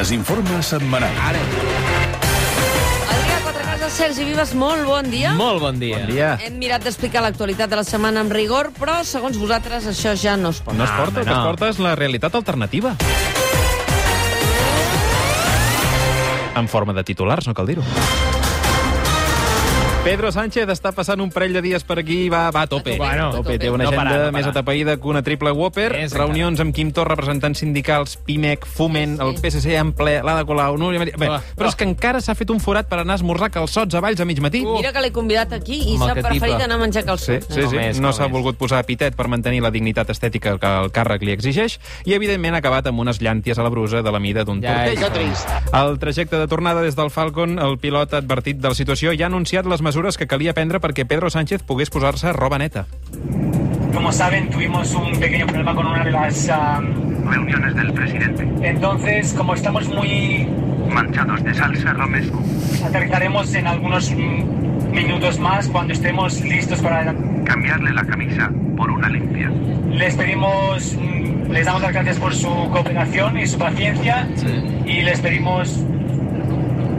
Desinforme setmanal. Ara. Adrià Quatrecases, Sergi Vives, molt bon dia. Molt bon dia. Bon dia. Hem mirat d'explicar l'actualitat de la setmana amb rigor, però, segons vosaltres, això ja no es pot. No es Ah, porta, home, el que es no. porta és la realitat alternativa. En forma de titulars, no cal dir-ho. Pedro Sánchez està passant un parell de dies per aquí i va, va a tope. Bueno, a tope. a Té tope. una No agenda parar, no més atapeïda que una triple Whopper, És reunions amb Quim Torra, representants sindicals, PIMEC, Foment, el PSC en ple, l'Ada Colau, Maria... Bé, Oh, però oh. és que encara s'ha fet un forat per anar a esmorzar calçots a Valls a mig matí. Mira que l'he convidat aquí i s'ha preferit tipa. anar a menjar Sí, calçots. sí, Com sí. és, no s'ha volgut posar epitet per mantenir la dignitat estètica que el càrrec li exigeix i, evidentment, ha acabat amb unes llànties a la brusa de la mida d'un Ja, tortell. Al trajecte de tornada des del Falcon, el pilot advertit de la situació ja ha anunciat les mesures que calia prendre perquè Pedro Sánchez pogués posar-se roba neta. Como saben, tuvimos un pequeño problema con una de las... ah, reuniones del presidente, entonces, como estamos muy... manchados de salsa romesco, Aterrizaremos en algunos mm, minutos más cuando estemos listos para... cambiarle la camisa por una limpia. Les pedimos... mm, Les damos las gracias por su cooperación y su paciencia y les pedimos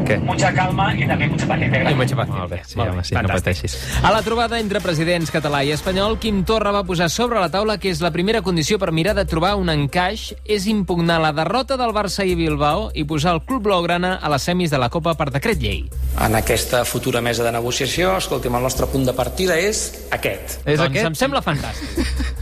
Què? mucha calma y también mucha paciencia. I mucha paciencia. Molt bé, sí, Molt home, sí, no fantàstic. pateixis. A la trobada entre presidents català i espanyol, Quim Torra va posar sobre la taula que és la primera condició per mirar de trobar un encaix és impugnar la derrota del Barça i Bilbao i posar el club blaugrana a les semis de la Copa per decret llei. En aquesta futura mesa de negociació, escolti'm, el nostre punt de partida és aquest. És doncs aquest? em sembla fantàstic.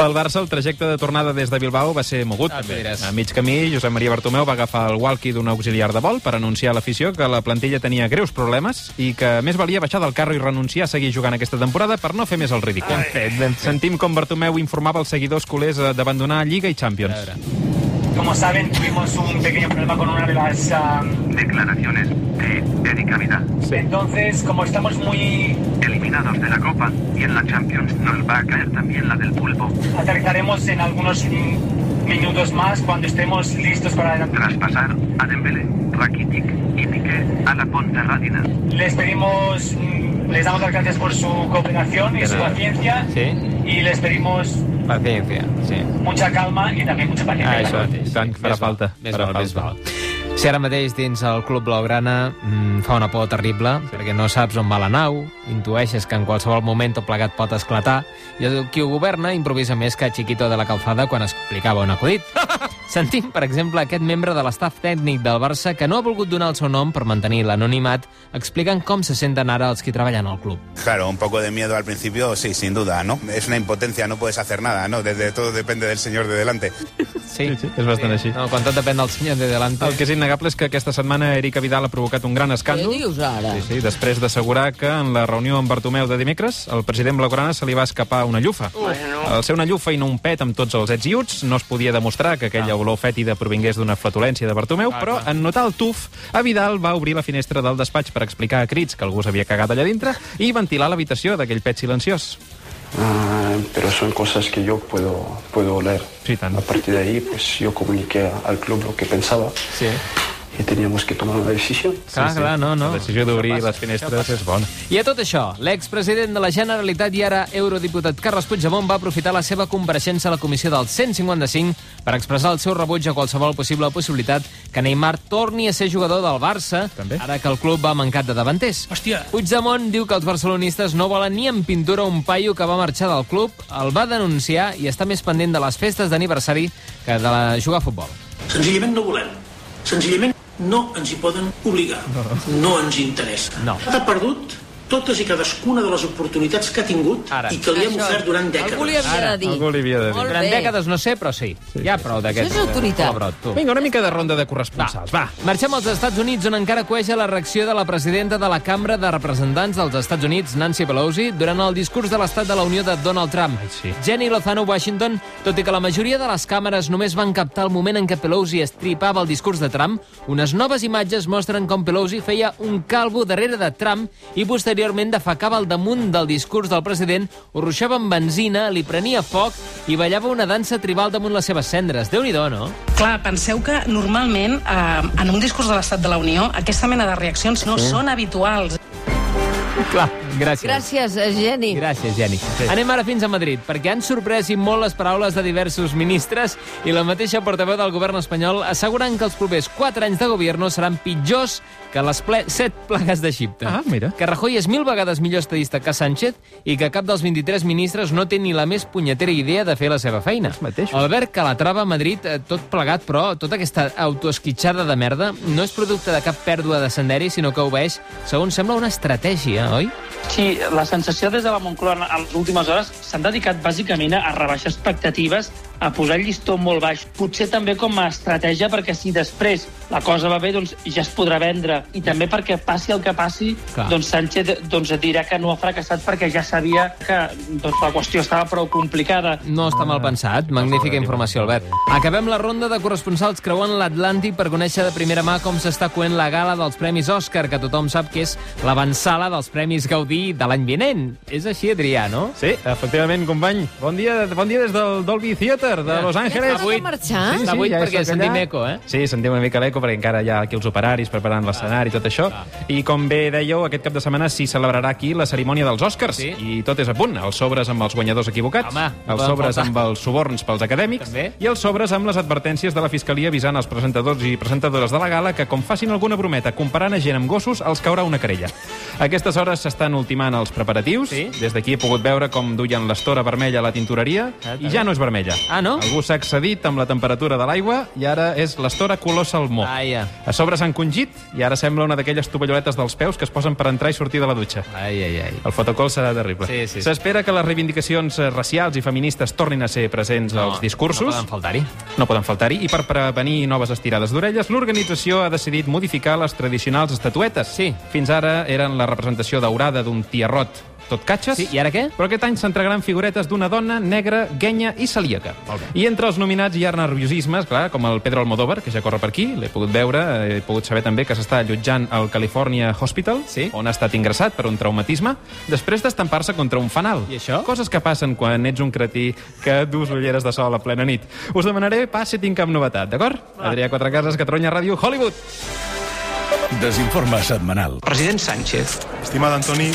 Pel Barça, el trajecte de tornada des de Bilbao va ser mogut. Ah, també. A mig camí, Josep Maria Bartomeu va agafar el walkie d'un auxiliar de vol per anunciar a l'afició que la plantilla tenia greus problemes i que més valia baixar del carro i renunciar a seguir jugant aquesta temporada per no fer més el ridícul. Ben fet, ben fet. Sentim com Bartomeu informava els seguidors culers d'abandonar Lliga i Champions. Como saben, tuvimos un pequeño problema con una de las... Declaraciones de Erika Vidal. entonces, como estamos muy... Eliminados de la Copa y en la Champions nos va a caer también la del pulpo. Aterrizaremos en algunos minutos más cuando estemos listos para... Tras pasar a Dembélé, Rakitic y Piqué a la Ponferradina. Les pedimos, mm, les damos las gracias por su cooperación y su paciencia Sí? y les pedimos Paciencia, sí. mucha calma y también mucha paciencia. Ah, això mateix. I tant, farà Més val, falta, Més farà val, més falta. val. Si ara mateix dins el Club Blaugrana mm, fa una por terrible, perquè no saps on va la nau, intueixes que en qualsevol moment tot plegat pot esclatar, i el qui ho governa improvisa més que Chiquito de la Calzada quan explicava un acudit. Sentim, per exemple, aquest membre de l'estaf tècnic del Barça que no ha volgut donar el seu nom per mantenir l'anonimat, explicant com se senten ara els qui treballen al club. Claro, un poco de miedo al principio, sí, sin duda, ¿no? Es una impotencia, no puedes hacer nada, ¿no? Desde todo depende del señor de delante. Sí, Sí, sí, és bastant així. No, quan tot depèn del senyor de delante... El que és innegable és que aquesta setmana Erika Vidal ha provocat un gran Què escàndol. dius ara? Sí, sí, després d'assegurar que en la reunió amb Bartomeu de dimecres, el president Blaugrana se li va escapar una llufa. Al ser una llufa i no un pet amb tots els ets i uts, no es podia demostrar que aquella olor fètida provingués d'una flatulència de Bartomeu, però en notar el tuf, a Vidal va obrir la finestra del despatx per explicar a crits que algú s'havia cagat allà dintre i ventilar l'habitació d'aquell pet silenciós. Ah, pero son cosas que yo puedo, puedo oler. Sí. A partir de ahí, pues yo comuniqué al club lo que pensaba Sí. Y teníamos que tomar una decisión. Clar, clar, no, no. La decisió d'obrir les finestres és bona. I a tot això, l'expresident de la Generalitat i ara eurodiputat Carles Puigdemont va aprofitar la seva compareixença a la comissió del 155 per expressar el seu rebuig a qualsevol possible possibilitat que Neymar torni a ser jugador del Barça, També. ara que el club va mancat de davanters. Hòstia. Puigdemont diu que els barcelonistes no volen ni en pintura un paio que va marxar del club, el va denunciar i està més pendent de les festes d'aniversari que de la jugar a futbol. Senzillament no volem. Senzillament no ens hi poden obligar. No ens interessa. No. Ha perdut totes i cadascuna de les oportunitats que ha tingut Ara. i que li hem Això, ofert durant dècades. Algú li havia Ara, de dir. algú li havia de dir. Molt Durant bé. dècades no sé, però sí. sí Hi ha prou d'aquest... Això és autoritat. tu. Vinga, una mica de ronda de corresponsals, va. Marxem als Estats Units, on encara cueja la reacció de la presidenta de la Cambra de Representants dels Estats Units, Nancy Pelosi, durant el discurs de l'Estat de la Unió de Donald Trump. sí. Jenny Lozano Washington, tot i que la majoria de les càmeres només van captar el moment en què Pelosi estripava el discurs de Trump, unes noves imatges mostren com Pelosi feia un calvo darrere de Trump i posteriorment defecava al damunt del discurs del president, ho ruixava amb benzina, li prenia foc i ballava una dansa tribal damunt les seves cendres. déu nhi no? Clar, penseu que normalment eh, en un discurs de l'Estat de la Unió aquesta mena de reaccions no Sí. són habituals. Clar, Gràcies. Gràcies, eh, Geni. Gràcies, Geni. Sí. Anem ara fins a Madrid, perquè han sorprès i molt les paraules de diversos ministres i la mateixa portaveu del govern espanyol assegurant que els propers 4 anys de govern seran pitjors que les ple 7 plagues d'Egipte. Ah, mira. Que Rajoy és mil vegades millor estadista que Sánchez i que cap dels 23 ministres no té ni la més punyetera idea de fer la seva feina. mateixos. Albert Calatrava a Madrid, eh, tot plegat, però tota aquesta autoesquitxada de merda no és producte de cap pèrdua de senderi, sinó que obeeix, segons sembla, una estratègia, oi? Sí, la sensació des de la Moncloa en les últimes hores s'han dedicat bàsicament a rebaixar expectatives, a posar el llistó molt baix. Potser també com a estratègia perquè si després la cosa va bé, doncs ja es podrà vendre. I també perquè passi el que passi, Clar. doncs Sánchez doncs, dirà que no ha fracassat perquè ja sabia que doncs, la qüestió estava prou complicada. No està mal pensat. Magnífica informació, Albert. Acabem la ronda de corresponsals creuant l'Atlàntic per conèixer de primera mà com s'està coent la gala dels Premis Òscar, que tothom sap que és l'avançala dels Premis Gaudí de l'any vinent. És així, Adrià, no? Sí, efectivament, company. Bon dia, bon dia des del Dolby Theater de Los Angeles. Ja de marxar? Està buit ja perquè sentim eco, eh? Sí, sentim una mica l'eco perquè encara hi ha aquí els operaris preparant l'escenari i tot això. I com bé dèieu, aquest cap de setmana s'hi celebrarà aquí la cerimònia dels Oscars. Sí. I tot és a punt. Els sobres amb els guanyadors equivocats, Home, no els poden sobres faltar. amb els suborns pels acadèmics També. i els sobres amb les advertències de la Fiscalia avisant els presentadors i presentadores de la gala que com facin alguna brometa comparant a gent amb gossos, els caurà una querella. A aquestes hores s'estan ultimant els preparatius. Sí. Des d'aquí he pogut veure com duien l'estora vermella a la tintoreria Ah, i ja no és vermella. Ah, no? Algú s'ha excedit amb la temperatura de l'aigua i ara és l'estora color salmó. Vaja. A sobre s'han congit i ara sembla una d'aquelles tovalloletes dels peus que es posen per entrar i sortir de la dutxa. Ai, ai, ai. El fotocol serà terrible. Sí, sí. S'espera que les reivindicacions racials i feministes tornin a ser presents als discursos. No poden faltar-hi. No poden faltar-hi. I per prevenir noves estirades d'orelles, l'organització ha decidit modificar les tradicionals estatuetes. Sí. Fins ara eren la representació daurada d'un tiarrot tot catxes. Sí, i ara què? Però aquest any s'entregaran figuretes d'una dona negra, guenya i celíaca. Molt bé. I entre els nominats hi ha nerviosismes, clar, com el Pedro Almodóvar, que ja corre per aquí, l'he pogut veure, he pogut saber també que s'està allotjant al California Hospital, Sí. on ha estat ingressat per un traumatisme, després d'estampar-se contra un fanal. I això? Coses que passen quan ets un cretí que dus ulleres de sol a plena nit. Us demanaré pas si tinc cap novetat, d'acord? Adrià Quatrecases, Catalunya Ràdio, Hollywood. Desinforme semanal. President Sánchez, Estimado Antoni,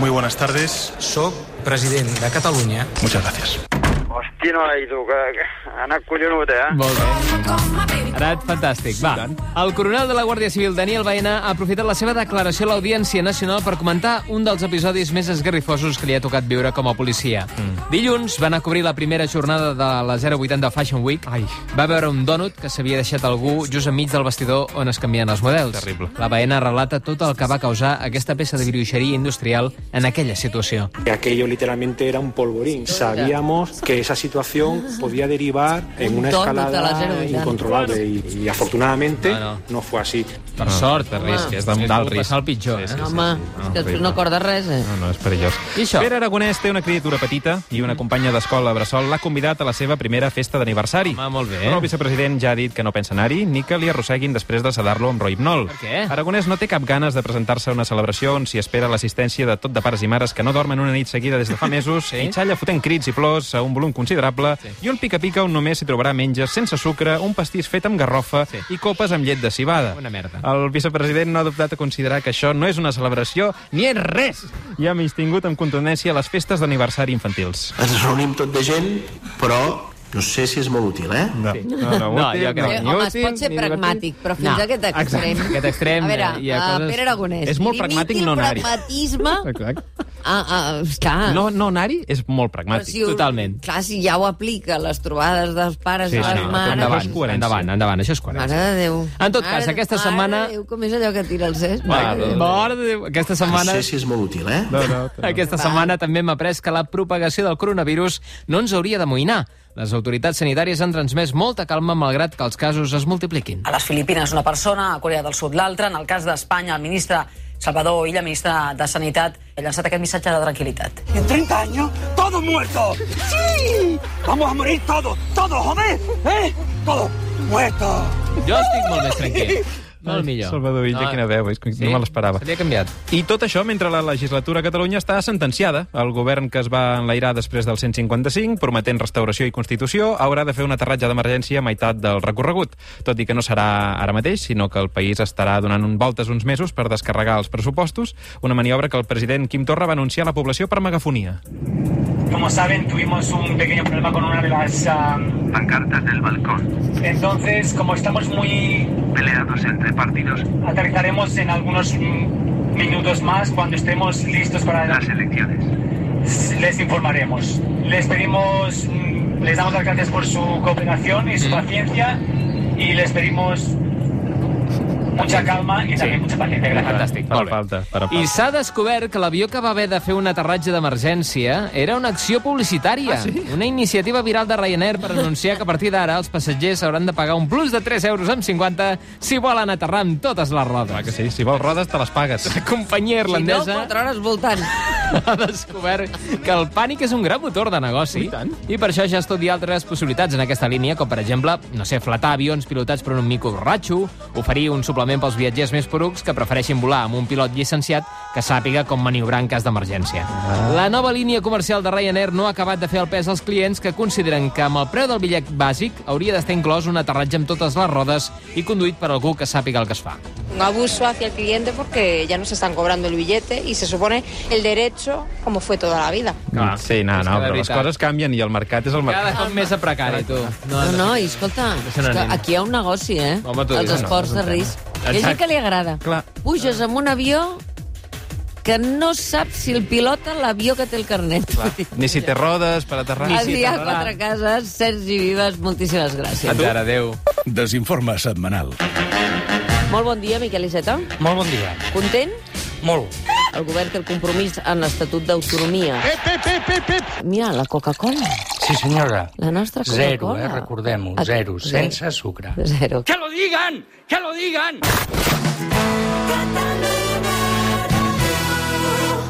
muy buenas tardes. soc president de Catalunya Muchas gracias. Hosti, noi, tu, que, que ha anat collonut, eh? Molt bé. Ha anat fantàstic. Va, el coronel de la Guàrdia Civil, Daniel Baena, ha aprofitat la seva declaració a l'Audiència Nacional per comentar un dels episodis més esgarrifosos que li ha tocat viure com a policia. Mm. Dilluns va anar a cobrir la primera jornada de la 080 Fashion Week. Ai. Va veure un dònut que s'havia deixat algú just enmig del vestidor on es canvien els models. Terrible. La Baena relata tot el que va causar aquesta peça de bruixeria industrial en aquella situació. Aquello literalmente era un polvorín. Sabíamos que esa situación podía derivar en una escalada 080. incontrolable y, y afortunadamente No, no. no fue así. Per sort, de risc, és de- És d'alt risc. passar el pitjor, eh? Sí, sí, Home, és que no acorda res, eh? No, no, és perillós. I això? Pere Aragonès té una criatura petita i una companya d'escola a Bressol l'ha convidat a la seva primera festa d'aniversari. Home, molt bé. Però el vicepresident ja ha dit que no pensa anar-hi ni que li arrosseguin després de sedar-lo amb roipnol. Per què? Aragonès no té cap ganes de presentar-se a una celebració on s'hi espera l'assistència de tot de pares i mares que no dormen una nit seguida des de fa mesos Sí? i xalla fotent crits i plors a un volum considerable Sí. i un pica-pica on només s'hi trobarà menges sense sucre, un pastís fet amb garrofa Sí. i copes amb llet de cibada. Una merda. El vicepresident no ha dubtat a considerar que això no és una celebració ni és res i ha menystingut amb contundència les festes d'aniversari infantils. Ens reunim tot de gent, però no sé si és molt útil, eh? No, no, no, No, útil, jo crec- Eh, ni home, es pot ser pragmàtic, però fins No, a aquest extrem... exacte, aquest extrem, A veure, eh, hi ha uh, coses- Pere Aragonès... És molt pragmàtic no anar-hi. pragmatisme... Exacte. Ah, ah. No, no anar-hi és molt Però pragmàtic. si ho- Totalment. Clar, si ja ho aplica, les trobades dels pares Sí, i sí, les no, mares... endavant, és endavant, endavant, això és coherència. Mare de Déu. En tot cas, Mare aquesta mare setmana- de Déu, com és allò que tira el cesc? Mare de Déu. Mare de Déu. Aquesta No setmana... sé si és molt útil, eh? No, no, no. Aquesta setmana també hem après que la propagació del coronavirus no ens hauria d'amoïnar. Les autoritats sanitàries han transmès molta calma malgrat que els casos es multipliquin. A les Filipines una persona, a Corea del Sud l'altra. En el cas d'Espanya, el ministre Salvador Illa, ministre de Sanitat, ha llançat aquest missatge de tranquil·litat. En 30 años, todos muertos. ¡Sí! Vamos a morir todos, todos, joder. ¿Eh? Todos muertos. Jo estic molt més tranquil. Molt millor. Salvador Illa, No, quina veu, és que sí, no me l'esperava. s'havia canviat. I tot això mentre la legislatura a Catalunya està sentenciada. El govern que es va enlairar després del 155, prometent restauració i constitució, haurà de fer un aterratge d'emergència a meitat del recorregut. Tot i que no serà ara mateix, sinó que el país estarà donant un voltes uns mesos per descarregar els pressupostos, una maniobra que el president Quim Torra va anunciar a la població per megafonia. Como saben, tuvimos un pequeño problema con una de las... ah, Pancartas del balcón. entonces, como estamos muy... Peleados entre partidos. Aterrizaremos en algunos mm, minutos más cuando estemos listos para las elecciones. Les informaremos. Les pedimos, mm, les damos las gracias por su cooperación y su paciencia y les pedimos mucha calma y también mucha paciencia. Gracias. Fantàstic, molt bé. Falta, farà falta. I s'ha descobert que l'avió que va haver de fer un aterratge d'emergència era una acció publicitària. Ah, sí? Una iniciativa viral de Ryanair per anunciar que a partir d'ara els passatgers hauran de pagar un plus de 3 euros amb 50 si volen aterrar amb totes les rodes. Clar que sí, si vols rodes te les pagues. La companyia Si no, irlandesa 4 hores voltant. ha descobert que el pànic és un gran motor de negoci I tant. i per això ja estudia altres possibilitats en aquesta línia, com per exemple, no sé, flatar avions pilotats per un mico borratxo, oferir un suplement pels viatgers més porucs que prefereixin volar amb un pilot llicenciat que sàpiga com maniobrar en cas d'emergència. Ah. La nova línia comercial de Ryanair no ha acabat de fer el pes als clients que consideren que amb el preu del bitllet bàsic hauria d'estar inclòs un aterratge amb totes les rodes i conduït per algú que sàpiga el que es fa. Un abuso hacia el cliente porque ya no se están cobrando el billete y se supone el derecho como fue toda la vida. Clar, sí, no, no, però les coses canvien i el mercat és el Cada mercat. cop més a precari, tu. No, no, i escolta, que anem. aquí hi ha un negoci, eh? Home, tu Els no, esports és un de risc. Hi ha gent Exacte. que li agrada. Clar. Puges amb un avió que no saps si el pilota l'avió que té el carnet. Ni si té rodes per aterrar. Adrià Quatre Cases, Sergi Vives, moltíssimes gràcies. Encara, adéu. Desinforme setmanal. Molt bon dia, Miquel Iceta. Molt bon dia. Content? Molt. El govern té el compromís en l'Estatut d'Autonomia. Ep, ep, ep, ep, ep. Mira, la Coca-Cola. Sí, senyora. La nostra Zero, Coca-Cola. eh? Recordem-ho. Zero. zero. Sense sucre. Zero. Que lo digan! Que lo digan! Catalunya.